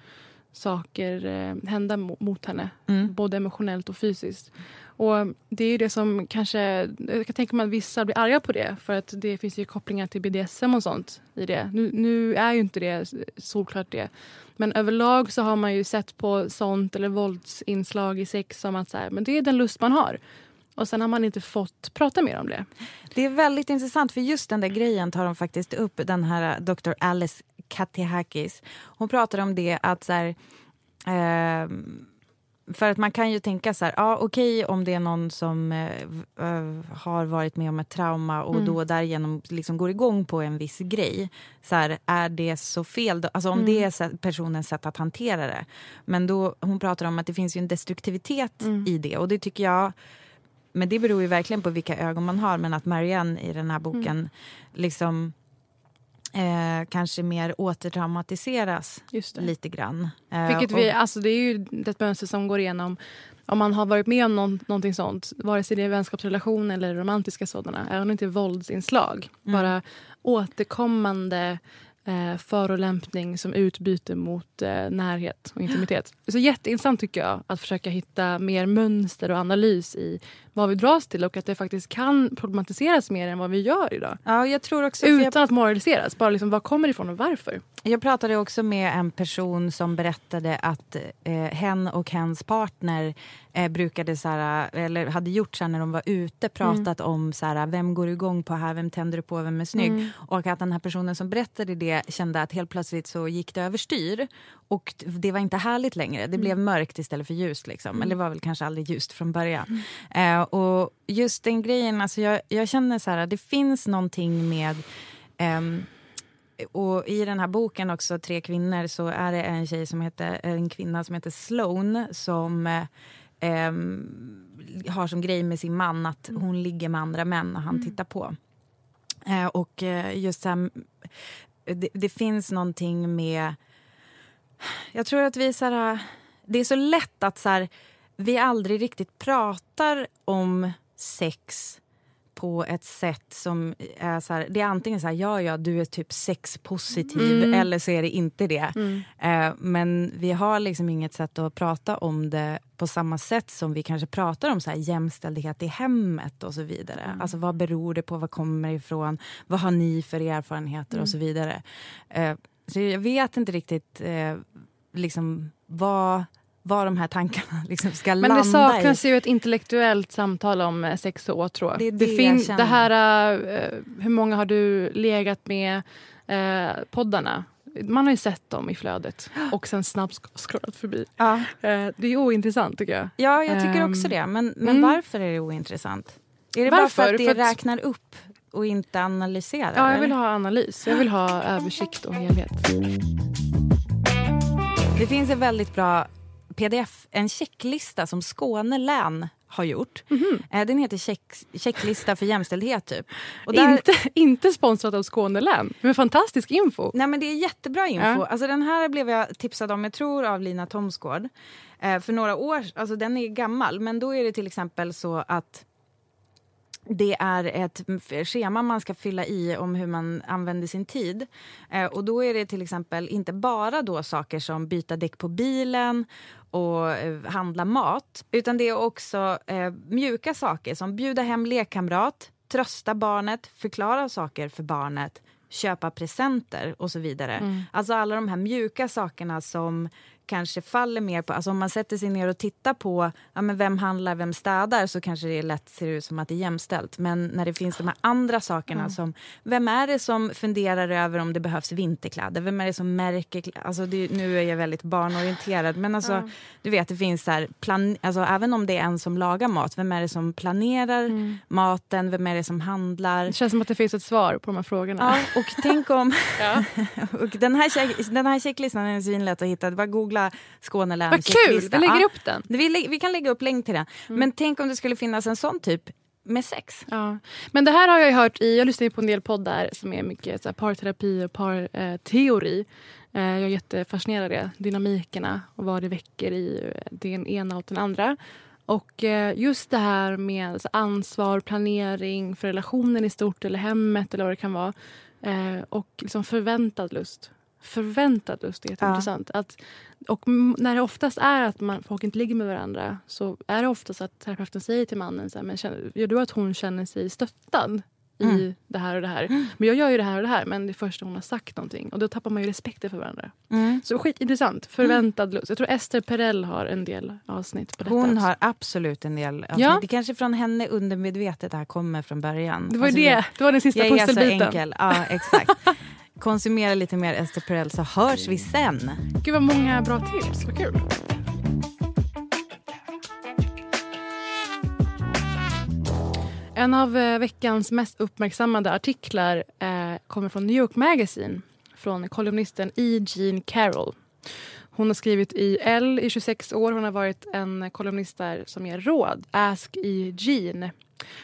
saker eh, hända mo- mot henne. Mm. Både emotionellt och fysiskt. Och det är det som kanske... Jag kan tänka mig att vissa blir arga på det. För att det finns ju kopplingar till BDSM och sånt i det. Nu, nu är ju inte det solklart det. Men överlag så har man ju sett på sånt eller våldsinslag i sex som att så här, men det är den lust man har. Och sen har man inte fått prata mer om det. Det är väldigt intressant för just den där grejen tar de faktiskt upp, den här Dr. Alice Katihakis. Hon pratar om det att så här, ehm, för att man kan ju tänka så här, ja okej om det är någon som eh, eh, har varit med om ett trauma och Mm. då därigenom liksom går igång på en viss grej. Så här, är det så fel? Då? Alltså om Mm. det är personens sätt att hantera det. Men då, hon pratar om att det finns ju en destruktivitet Mm. i det och det tycker jag men det beror ju verkligen på vilka ögon man har. Men att Marianne i den här boken Mm. liksom eh, kanske mer återtraumatiseras lite grann. Eh, Vilket vi, alltså det är ju ett mönster som går igenom om man har varit med om någon, någonting sånt, vare sig det är vänskapsrelation eller romantiska sådana, även om det inte är våldsinslag. Mm. Bara återkommande eh, förolämpning som utbyte mot eh, närhet och intimitet. Så jätteintressant tycker jag att försöka hitta mer mönster och analys i vad vi dras till och att det faktiskt kan problematiseras mer än vad vi gör idag. Ja, jag tror också... för jag- Utan att moraliseras. Bara liksom, var kommer det ifrån och varför? Jag pratade också med en person som berättade att eh, hen och hens partner eh, brukade så här, eller hade gjort så här när de var ute, pratat om så här, vem går igång på här, vem tänder du på, vem är snygg? Mm. Och att den här personen som berättade det kände att helt plötsligt så gick det överstyr. Och det var inte härligt längre. Det blev mörkt istället för ljust. Liksom. Eller det var väl kanske aldrig ljust från början. Eh, och just den grejen, alltså jag, jag känner så här, det finns någonting med ehm, och i den här boken också, Tre kvinnor, så är det en tjej som heter, en kvinna som heter Sloan som eh, har som grej med sin man att hon ligger med andra män och han tittar på. Eh, och eh, just så här, det, det finns någonting med... Jag tror att vi... Så här, det är så lätt att så här, vi aldrig riktigt pratar om sex på ett sätt som är så här, det är antingen så här, ja ja du är typ sexpositiv Mm. eller så är det inte det. Eh, men vi har liksom inget sätt att prata om det på samma sätt som vi kanske pratar om så här, jämställdhet i hemmet och så vidare. Alltså vad beror det på, vad kommer det ifrån, vad har ni för erfarenheter och så vidare. Eh, så jag vet inte riktigt eh, liksom vad, vad de här tankarna liksom ska Men landa det saknas i. ju ett intellektuellt samtal om eh, sex och åtrå. Det det, det det här, eh, hur många har du legat med eh, poddarna? Man har ju sett dem i flödet och sen snabbt scrollat förbi. Ja. Det är ointressant tycker jag. Ja, jag tycker Ehm, också det. Men, men mm. varför är det ointressant? Är det bara för Varför? att det För att- räknar upp och inte analyserar? Ja, jag vill ha analys. Jag vill ha översikt och helhet. Det finns en väldigt bra pdf, en checklista som Skåne län har gjort. Mhm. Eh, Den heter check, checklista för jämställdhet. Typ. Och där, Inte, inte sponsrat av Skåne län, men fantastisk info. Nej, men det är jättebra info. Ja. Alltså, den här blev jag tipsad om, jag tror av Lina Thomsgård. Eh, för några år, alltså den är gammal, men då är det till exempel så att det är ett schema man ska fylla i om hur man använder sin tid. Eh, och då är det till exempel inte bara då saker som byta däck på bilen och eh, handla mat. Utan det är också eh, mjuka saker som bjuda hem lekkamrat, trösta barnet, förklara saker för barnet, köpa presenter och så vidare. Alltså alla de här mjuka sakerna som kanske faller mer på... Alltså om man sätter sig ner och tittar på ja, men vem handlar, vem städar så kanske det lätt ser ut som att det är jämställt. Men när det finns de här andra sakerna som... Vem är det som funderar över om det behövs vinterkläder? Vem är det som märker... Alltså det, nu är jag väldigt barnorienterad men alltså, du vet det finns så här... Plan, alltså även om det är en som lagar mat, vem är det som planerar maten? Vem är det som handlar? Det känns som att det finns ett svar på de här frågorna. Ja, och tänk om... och den, här check, den här checklistan är svinlätt att hitta. Det var googla Skåne Vad kul! Vi lägger Ja. upp den. Vi, vi kan lägga upp länk till den. Men tänk om det skulle finnas en sån typ med sex. Ja. Men det här har jag hört i, jag lyssnar på en del poddar som är mycket så här, parterapi och parteori. Eh, eh, jag är jättefascinerad av det. Dynamikerna och vad det väcker i eh, den ena och den andra. Och eh, just det här med så, ansvar, planering för relationen i stort eller hemmet eller vad det kan vara. Eh, och liksom förväntad lust. Förväntad lust är jätteintressant. Att, och när det oftast är att man, folk inte ligger med varandra så är det oftast att terapeuten säger till mannen så här, men känner, gör du att hon känner sig stöttad i Mm. det här och det här. Men jag gör ju det här och det här men det är först när hon har sagt någonting. Och då tappar man ju respekten för varandra. Mm. Så skitintressant. Förväntad lust. Jag tror Ester Perell har en del avsnitt på detta. Hon också. har absolut en del. Alltså, Ja. Det kanske från henne undermedvetet det här kommer från början. Det var Alltså, det. Det var den sista jag är så pusselbiten. enkel. Ja, exakt. Konsumera lite mer Ester Perel så hörs vi sen. Gud vad många bra tips. Vad kul. En av eh, veckans mest uppmärksammade artiklar eh, kommer från New York Magazine från kolumnisten E. Jean Carroll. Hon har skrivit i L i 26 år. Hon har varit en kolumnist där som ger råd. Ask E. Jean.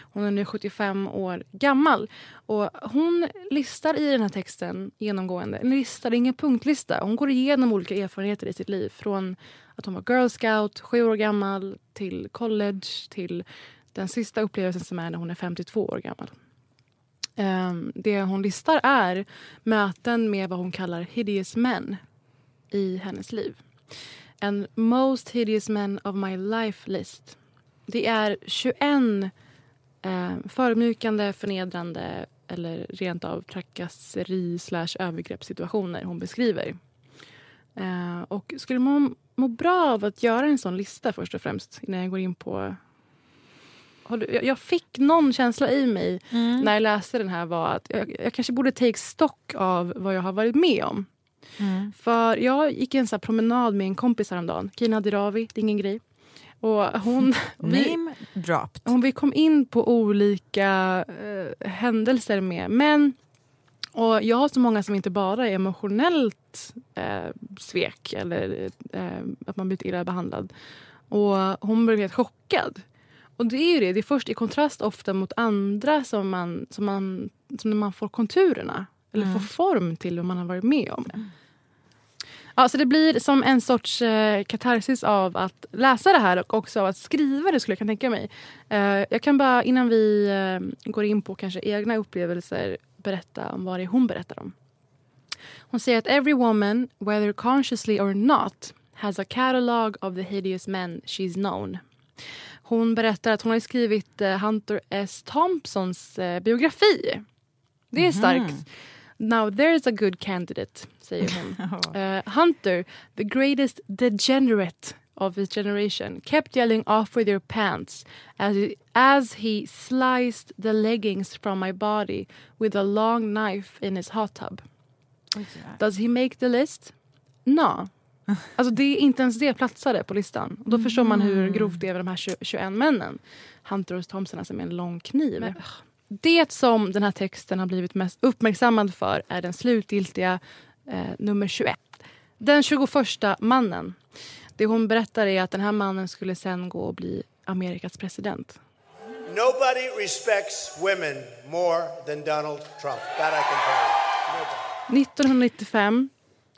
Hon är nu 75 år gammal. Och hon listar i den här texten genomgående, en lista, det är ingen punktlista. Hon går igenom olika erfarenheter i sitt liv. Från att hon var girl scout, sju år gammal, till college, till den sista upplevelsen som är när hon är 52 år gammal. Ehm, det hon listar är möten med vad hon kallar hideous men i hennes liv. En most hideous men of my life list. Det är 21 eh, förödmjukande, förnedrande eller rent av trakasseri slash övergreppssituationer hon beskriver. Eh, och skulle man må bra av att göra en sån lista först och främst innan jag går in på jag- fick någon känsla i mig när jag läste den här var att jag, jag kanske borde take stock av vad jag har varit med om. För jag gick en här promenad med en kompis häromdagen. Kina Dirawi, det är ingen grej. Och hon, vi, Name dropped. hon, vi kom in på olika eh, händelser med män. Och jag har så många som inte bara är emotionellt eh, svek eller eh, att man blivit illa behandlad. Och hon blev helt chockad. Och det är ju det, det är först i kontrast ofta mot andra som man, som man, som man får konturerna. Eller får form till vad man har varit med om. Ja, så det blir som en sorts eh, katarsis av att läsa det här och också av att skriva det skulle jag kunna tänka mig. Eh, jag kan bara innan vi eh, går in på kanske egna upplevelser berätta om vad det är hon berättar om. Hon säger att every woman, whether consciously or not, has a catalog of the hideous men she's known. Hon berättar att hon har skrivit eh, Hunter S. Thompsons eh, biografi. Det är starkt. Now there's a good candidate, säger hon. Eh, Hunter, the greatest degenerate of his generation, kept yelling off with your pants as he, as he sliced the leggings from my body with a long knife in his hot tub. Does he make the list? No. Alltså det är inte ens det platsade på listan. Och då förstår man hur grovt det är med de här 20, 21 männen. Hunter och Thompson alltså med en lång kniv. Det som den här texten har blivit mest uppmärksammad för är den slutgiltiga eh, nummer 21. Den 21 mannen. Det hon berättar är att den här mannen skulle sen gå och bli Amerikas president. Nobody respects women more than Donald Trump. That I can tell you. Nobody. 1995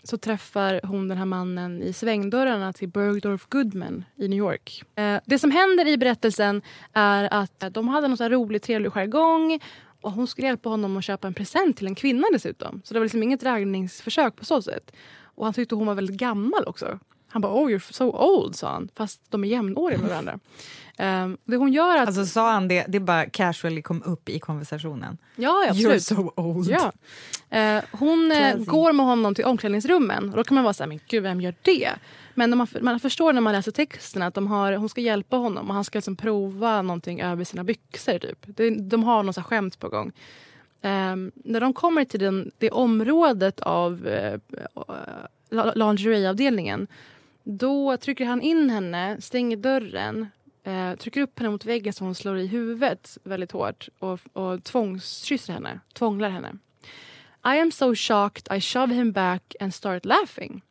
så träffar hon den här mannen i svängdörrarna till Bergdorf Goodman i New York. Eh, det som händer i berättelsen är att eh, de hade någon så här rolig, trevlig jargong och hon skulle hjälpa honom att köpa en present till en kvinna dessutom. Så det var liksom inget raggningsförsök på så sätt. Och han tyckte hon var väldigt gammal också. Han bara oh you're so old sa han, fast de är jämnåriga med varandra. Eh, det hon gör att... Alltså sa han det, det bara casually kom upp i konversationen. Ja, ja, absolut. You're so old. Ja. Eh, hon eh, Classy. går med honom till omklädningsrummen. Och då kan man vara så här, men gud vem gör det? Men man, man förstår när man läser texten att de har, hon ska hjälpa honom och han ska liksom prova någonting över sina byxor. Typ. De, de har något så här skämt på gång. Ehm, när de kommer till den, det området av la- lingerieavdelningen då trycker han in henne, stänger dörren eh, trycker upp henne mot väggen så hon slår i huvudet väldigt hårt och, och tvångskysser henne, tvånglar henne. I am so shocked I shove him back and start laughing.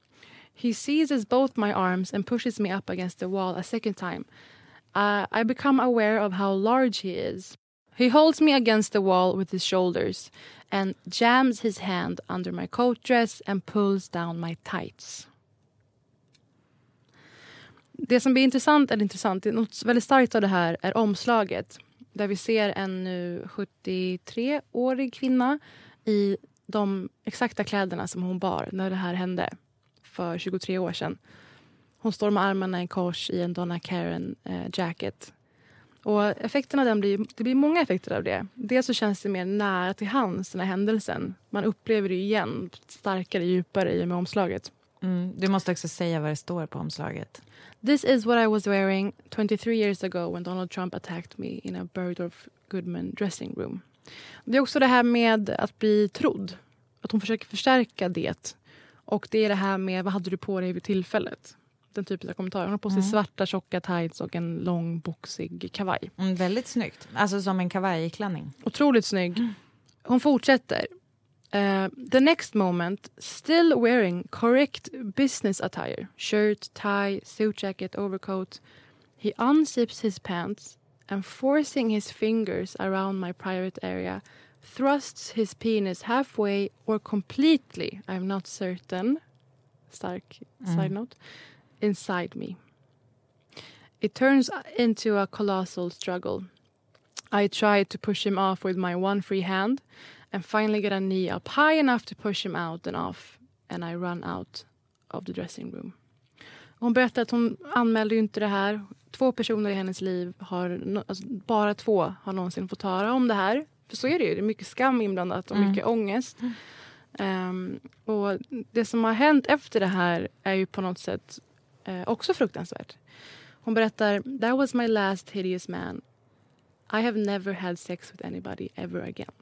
He seizes both my arms and pushes me up against the wall a second time. Uh, I become aware of how large he is. He holds me against the wall with his shoulders and jams his hand under my coat dress and pulls down my tights. Det som blir intressant, eller intressant, är något väldigt starkt av det här är omslaget. Där vi ser en nu 73-årig kvinna i de exakta kläderna som hon bar när det här hände för 23 år sedan. Hon står med armarna i kors i en Donna Karen eh, jacket. Och effekterna den blir, det blir många effekter av det. Dels så känns det mer nära till hands den här händelsen. Man upplever det igen starkare, djupare i och med omslaget. Mm. Du måste också säga vad det står på omslaget. This is what I was wearing 23 years ago when Donald Trump attacked me in a Bergdorf Goodman dressing room. Det är också det här med att bli trodd. Att hon försöker förstärka det. Och det är det här med vad hade du på dig vid tillfället? Den typen av kommentarer. Hon har på sig Mm. svarta tjocka tights och en lång boxig kavaj. Mm, väldigt snyggt. Alltså som en kavajklänning. Otroligt snygg. Hon fortsätter. Eh, the next moment, still wearing correct business attire. Shirt, tie, suit jacket, overcoat. He unzips his pants and forcing his fingers around my private area thrusts his penis halfway or completely, I'm not certain, stark Mm. side note, inside me. It turns into a colossal struggle. I try to push him off with my one free hand and finally get a knee up high enough to push him out and off and I run out of the dressing room. Hon berättar att hon anmälde inte det här. Två personer i hennes liv, har, alltså bara två, har någonsin fått höra om det här. För så är det ju. Det är mycket skam inblandat och Mm. mycket ångest. Ehm, och det som har hänt efter det här är ju på något sätt eh, också fruktansvärt. Hon berättar That was my last hideous man. I have never had sex with anybody ever again.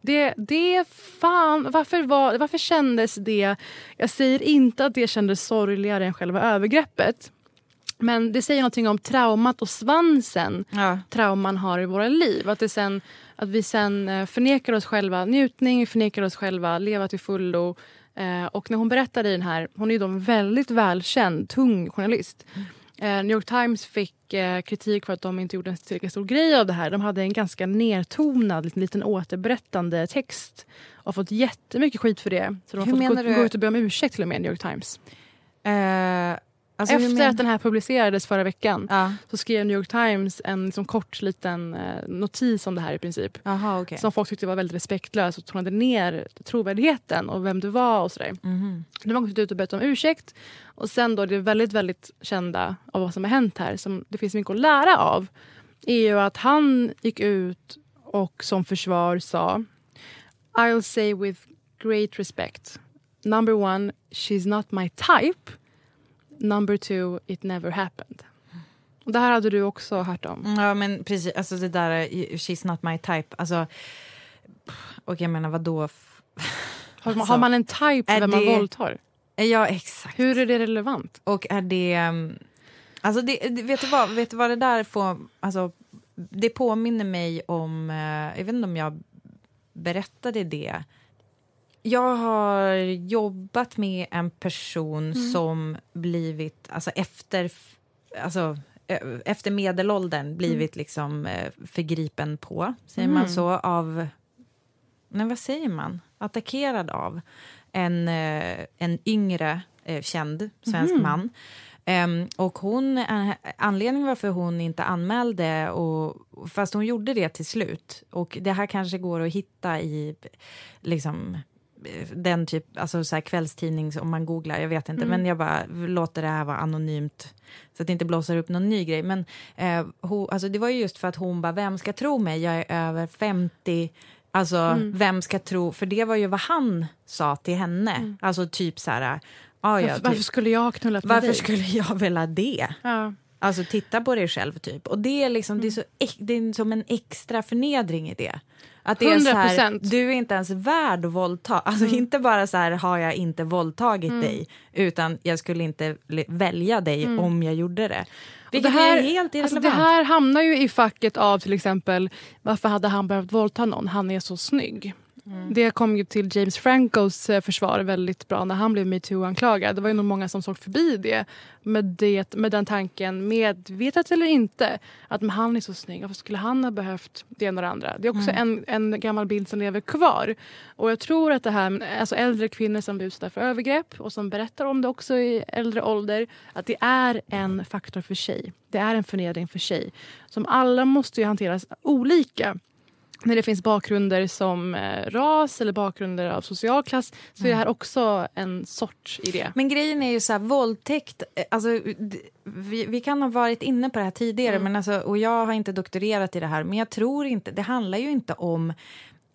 Det, det fan, varför, var, varför kändes det... Jag säger inte att det kändes sorgligare än själva övergreppet. Men det säger någonting om traumat och svansen trauman har i våra liv. Att, det sen, att vi sen eh, förnekar oss själva njutning, förnekar oss själva leva till fullo. Eh, och när hon berättade i den här, hon är ju då en väldigt välkänd, tung journalist. Eh, New York Times fick eh, kritik för att de inte gjorde en tillräckligt stor grej av det här. De hade en ganska nertonad, liten, liten återberättande text och fått jättemycket skit för det. Så de har Hur fått gå, du? gå ut och be om ursäkt till och med, New York Times. Alltså, Efter att den här publicerades förra veckan så skrev New York Times en liksom kort liten eh, notis om det här i princip. Aha, okay. Som folk tyckte var väldigt respektlös och tonade ner trovärdigheten och vem du var och sådär. Mhm. De har gått ut och bett om ursäkt. Och sen då det väldigt, väldigt kända av vad som har hänt här, som det finns mycket att lära av, är ju att han gick ut och som försvar sa I'll say with great respect. Number one, she's not my type. Number two, it never happened. Och det här hade du också hört om. Ja, men precis. Alltså det där, she's not my type. Alltså, och jag menar, vadå? Har, man- Alltså, har man en type för vem man våldtar? Ja, exakt. Hur är det relevant? Och är det... um, Alltså det, det- vet, du vad, vet du vad det där får... Alltså, det påminner mig om... eh, Jag vet inte om jag berättade det. Jag har jobbat med en person Mm. som blivit... Alltså efter, alltså, efter medelåldern blivit liksom eh, förgripen på, säger man Mm. så, av... Nej, vad säger man? Attackerad av en, eh, en yngre eh, känd svensk Mhm. man. Ehm, och hon, anledningen varför hon inte anmälde, och, fast hon gjorde det till slut, och det här kanske går att hitta i liksom, den typ, alltså så här kvällstidning om man googlar, jag vet inte, Mm. men jag bara låter det här vara anonymt så att det inte blossar upp någon ny grej. Men eh, hon, alltså det var ju just för att hon bara, vem ska tro mig? Jag är över 50. Alltså, Mm. vem ska tro? För det var ju vad han sa till henne. Alltså typ så här, ah, ja, Varför, varför typ, skulle jag ha knullat med varför dig? skulle jag vilja det? Ja. Alltså titta på dig själv typ. Och det är liksom, det är, så, Mm. ex- det är som en extra förnedring i det. Att det är så här, 100%. du är inte ens värd att våldta. Alltså Mm. inte bara så här, har jag inte våldtagit Mm. dig, utan jag skulle inte välja dig Mm. om jag gjorde det. Vilket det här, är helt alltså irrelevant. det här hamnar ju i facket av till exempel varför hade han behövt våldta någon? Han är så snygg. Mm. Det kom ju till James Francos eh, försvar väldigt bra när han blev metoo-anklagad. Det var ju nog många som såg förbi det med, det, med den tanken, medvetet eller inte, att men han är så snygg, varför skulle han ha behövt det ena och det andra? Det är också Mm. en, en gammal bild som lever kvar. Och jag tror att det här, alltså äldre kvinnor som blir utsatta för övergrepp och som berättar om det också i äldre ålder, att det är en faktor för sig. Det är en förnedring för sig. Som alla måste ju hanteras olika. När det finns bakgrunder som eh, ras eller bakgrunder av social klass så är det Mm. här också en sorts idé. Men grejen är ju så här, våldtäkt, eh, alltså, vi, vi kan ha varit inne på det här tidigare, men alltså, och jag har inte doktorerat i det här, men jag tror inte, det handlar ju inte om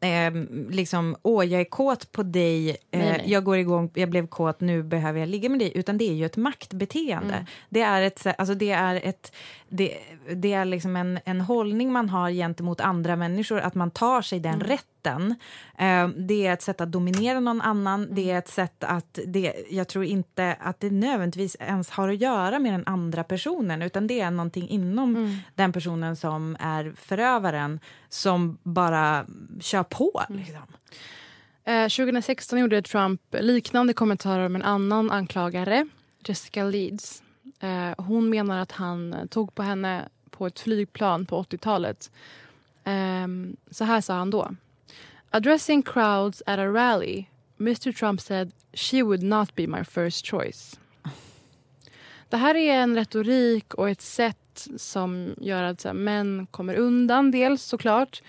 Eh, liksom, åh, jag är kåt på dig, eh, Nej, nej. jag går igång, jag blev kåt, nu behöver jag ligga med dig. Utan det är ju ett maktbeteende. Mm. Det är, ett, alltså, det är, ett, det, det är liksom en, en hållning man har gentemot andra människor, att man tar sig den Mm. rätten. Eh, det är ett sätt att dominera någon annan, det Mm. är ett sätt att, det, jag tror inte att det nödvändigtvis ens har att göra med den andra personen, utan det är någonting inom Mm. den personen som är förövaren som bara kör på. Mm. Liksom. Eh, 2016 gjorde Trump liknande kommentarer om en annan anklagare, Jessica Leeds. Eh, hon menar att han eh, tog på henne på ett flygplan på 80-talet. Ehm, så här sa han då. Addressing crowds at a rally, Mr Trump said she would not be my first choice. Det här är en retorik och ett sätt som gör att så här, män kommer undan, dels såklart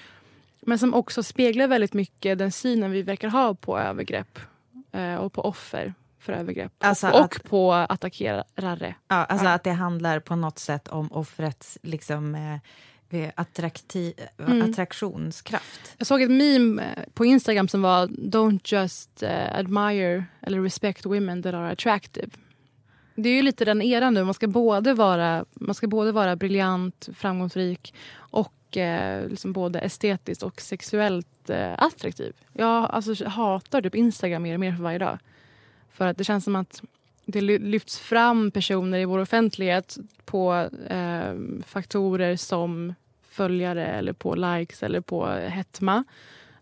men som också speglar väldigt mycket den synen vi verkar ha på övergrepp eh, och på offer för övergrepp. Alltså och, och att- på attackerare. Ja, alltså Ja. att det handlar på något sätt om offrets liksom, eh, attrakti- Mm. attraktionskraft. Jag såg ett meme eh, på Instagram som var Don't just eh, admire eller respect women that are attractive. Det är ju lite den eran nu. Man ska både vara, man ska både vara briljant, framgångsrik och eh, liksom både estetiskt och sexuellt eh, attraktiv. Jag alltså, hatar typ Instagram mer och mer för varje dag. För att det känns som att det ly- lyfts fram personer i vår offentlighet på eh, faktorer som följare eller på likes eller på hetma.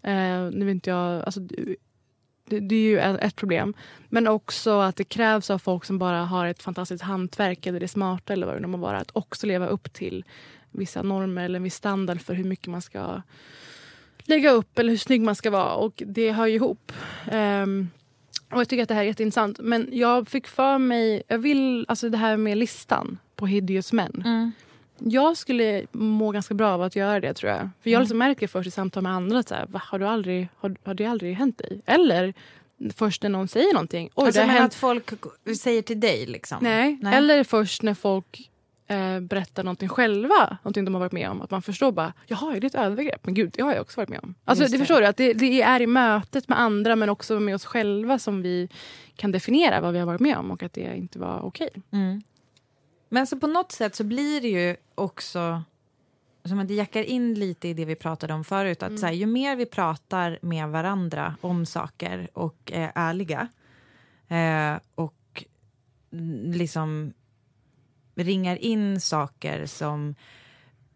Eh, nu vet inte jag, alltså, det, det är ju ett problem. Men också att det krävs av folk som bara har ett fantastiskt hantverk eller är smarta eller vad det nu må vara att också leva upp till vissa normer eller en viss standard för hur mycket man ska lägga upp eller hur snygg man ska vara. Och det hör ju ihop. Um, och jag tycker att det här är jätteintressant. Men jag fick för mig, jag vill, alltså det här med listan på hideous män. Mm. Jag skulle må ganska bra av att göra det tror jag. För jag Mm. liksom märker först i samtal med andra att så här, Va, har, du aldrig, har, har det aldrig hänt dig? Eller först när någon säger någonting. Oj, alltså, det men att folk säger till dig liksom? Nej. Eller först när folk eh, berättar någonting själva, någonting de har varit med om. Att man förstår bara, jaha är det ett övergrepp? Men gud, det har jag också varit med om. Alltså, Just det förstår du, att det, det är i mötet med andra men också med oss själva som vi kan definiera vad vi har varit med om och att det inte var okej. Mm. Men så på något sätt så blir det ju också som att det jackar in lite i det vi pratade om förut. Att Mm. så här, ju mer vi pratar med varandra om saker och är ärliga eh, och liksom ringar in saker som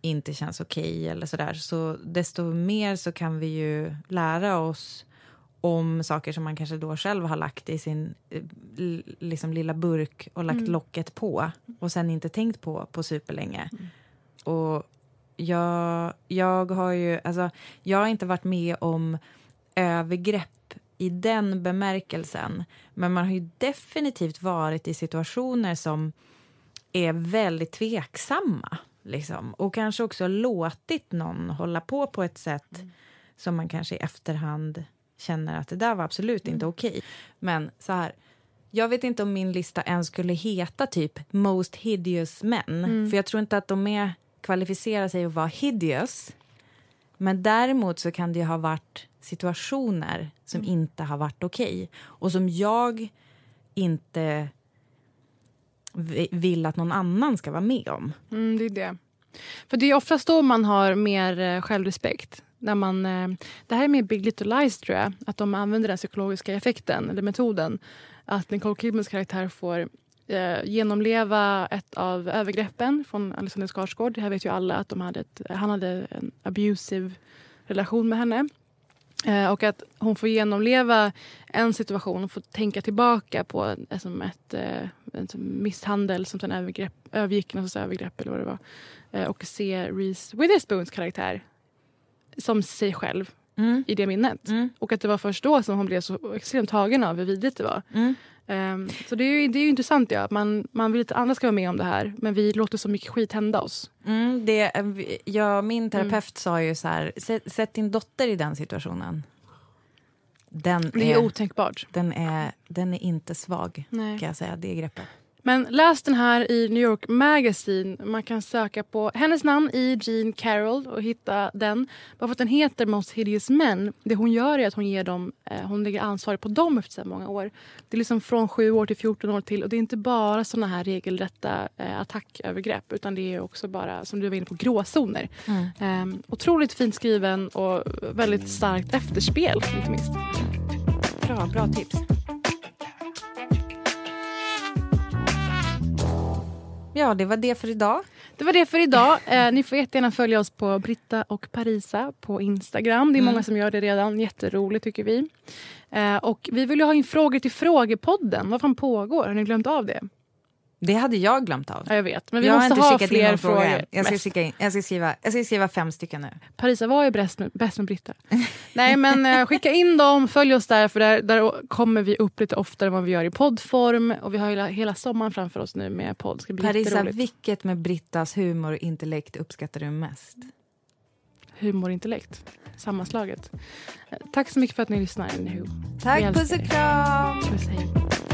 inte känns okej eller sådär så desto mer så kan vi ju lära oss om saker som man kanske då själv har lagt i sin eh, liksom lilla burk och lagt Mm. locket på och sen inte tänkt på på superlänge. Och jag, jag har ju, alltså, jag har inte varit med om övergrepp i den bemärkelsen. Men man har ju definitivt varit i situationer som är väldigt tveksamma. Liksom. Och kanske också låtit någon hålla på på ett sätt som man kanske i efterhand känner att det där var absolut inte okej. Men så här, jag vet inte om min lista ens skulle heta typ Most Hideous Men. Mm. För jag tror inte att de är kvalificerar sig att vara hideous. Men däremot så kan det ha varit situationer som Mm. inte har varit okej. Och som jag inte vi- vill att någon annan ska vara med om. Mm, det är det. För det är oftast då man har mer eh, självrespekt. När man, eh, det här är med Big Little Lies tror jag. Att de använder den psykologiska effekten, eller metoden. Att Nicole Kidmans karaktär får eh, genomleva ett av övergreppen från Alexander Skarsgård. Det här vet ju alla att de hade ett, han hade en abusive relation med henne. Eh, och att hon får genomleva en situation och får tänka tillbaka på en, som ett, eh, ett misshandel som sen övergrepp, övergick i övergrepp eller vad det var. Eh, och se Reese Witherspoons karaktär som sig själv Mm. i det minnet. Och att det var först då som hon blev så extremt tagen av hur vidrigt det var. Mm. Ehm, så det är ju, det är ju intressant ja, att man, man vill att andra ska vara med om det här men vi låter så mycket skit hända oss. Mm, det, ja, min terapeut sa ju så här, sätt, din dotter i den situationen. Den Det är otänkbart. Den är, den är inte svag, Nej. kan jag säga, det greppet. Men läs den här i New York Magazine. Man kan söka på hennes namn i Jean Carroll och hitta den. Bara för att den heter Most Hideous Men. Det hon gör är att hon ger dem, eh, hon lägger ansvar på dem efter så många år. Det är liksom från 7 år till 14 år till. Och det är inte bara såna här regelrätta eh, attackövergrepp utan det är också bara, som du var inne på, gråzoner. Mm. Eh, otroligt fint skriven och väldigt starkt efterspel inte minst. Bra, bra tips. Ja, det var det för idag. Det var det för idag. Eh, ni får jättegärna följa oss på Britta och Parisa på Instagram. Det är Mm. många som gör det redan. Jätteroligt tycker vi. Eh, och vi vill ha in frågor till frågepodden. Vad fan pågår? Har ni glömt av det? Det hade jag glömt av. Ja, jag vet. Men vi jag måste inte ha fler frågor. Jag ska, skicka in, jag, ska skriva, jag ska skriva fem stycken nu. Parisa var ju bäst med, bäst med Britta. Nej men eh, skicka in dem, följ oss där för där, där kommer vi upp lite oftare än vad vi gör i poddform. Och vi har hela, hela sommaren framför oss nu med podd. Det ska bli Parisa, vilket med Brittas humor och intellekt uppskattar du mest? Humor och intellekt. Sammanslaget. Eh, Tack så mycket för att ni lyssnar. Tack, puss och kram!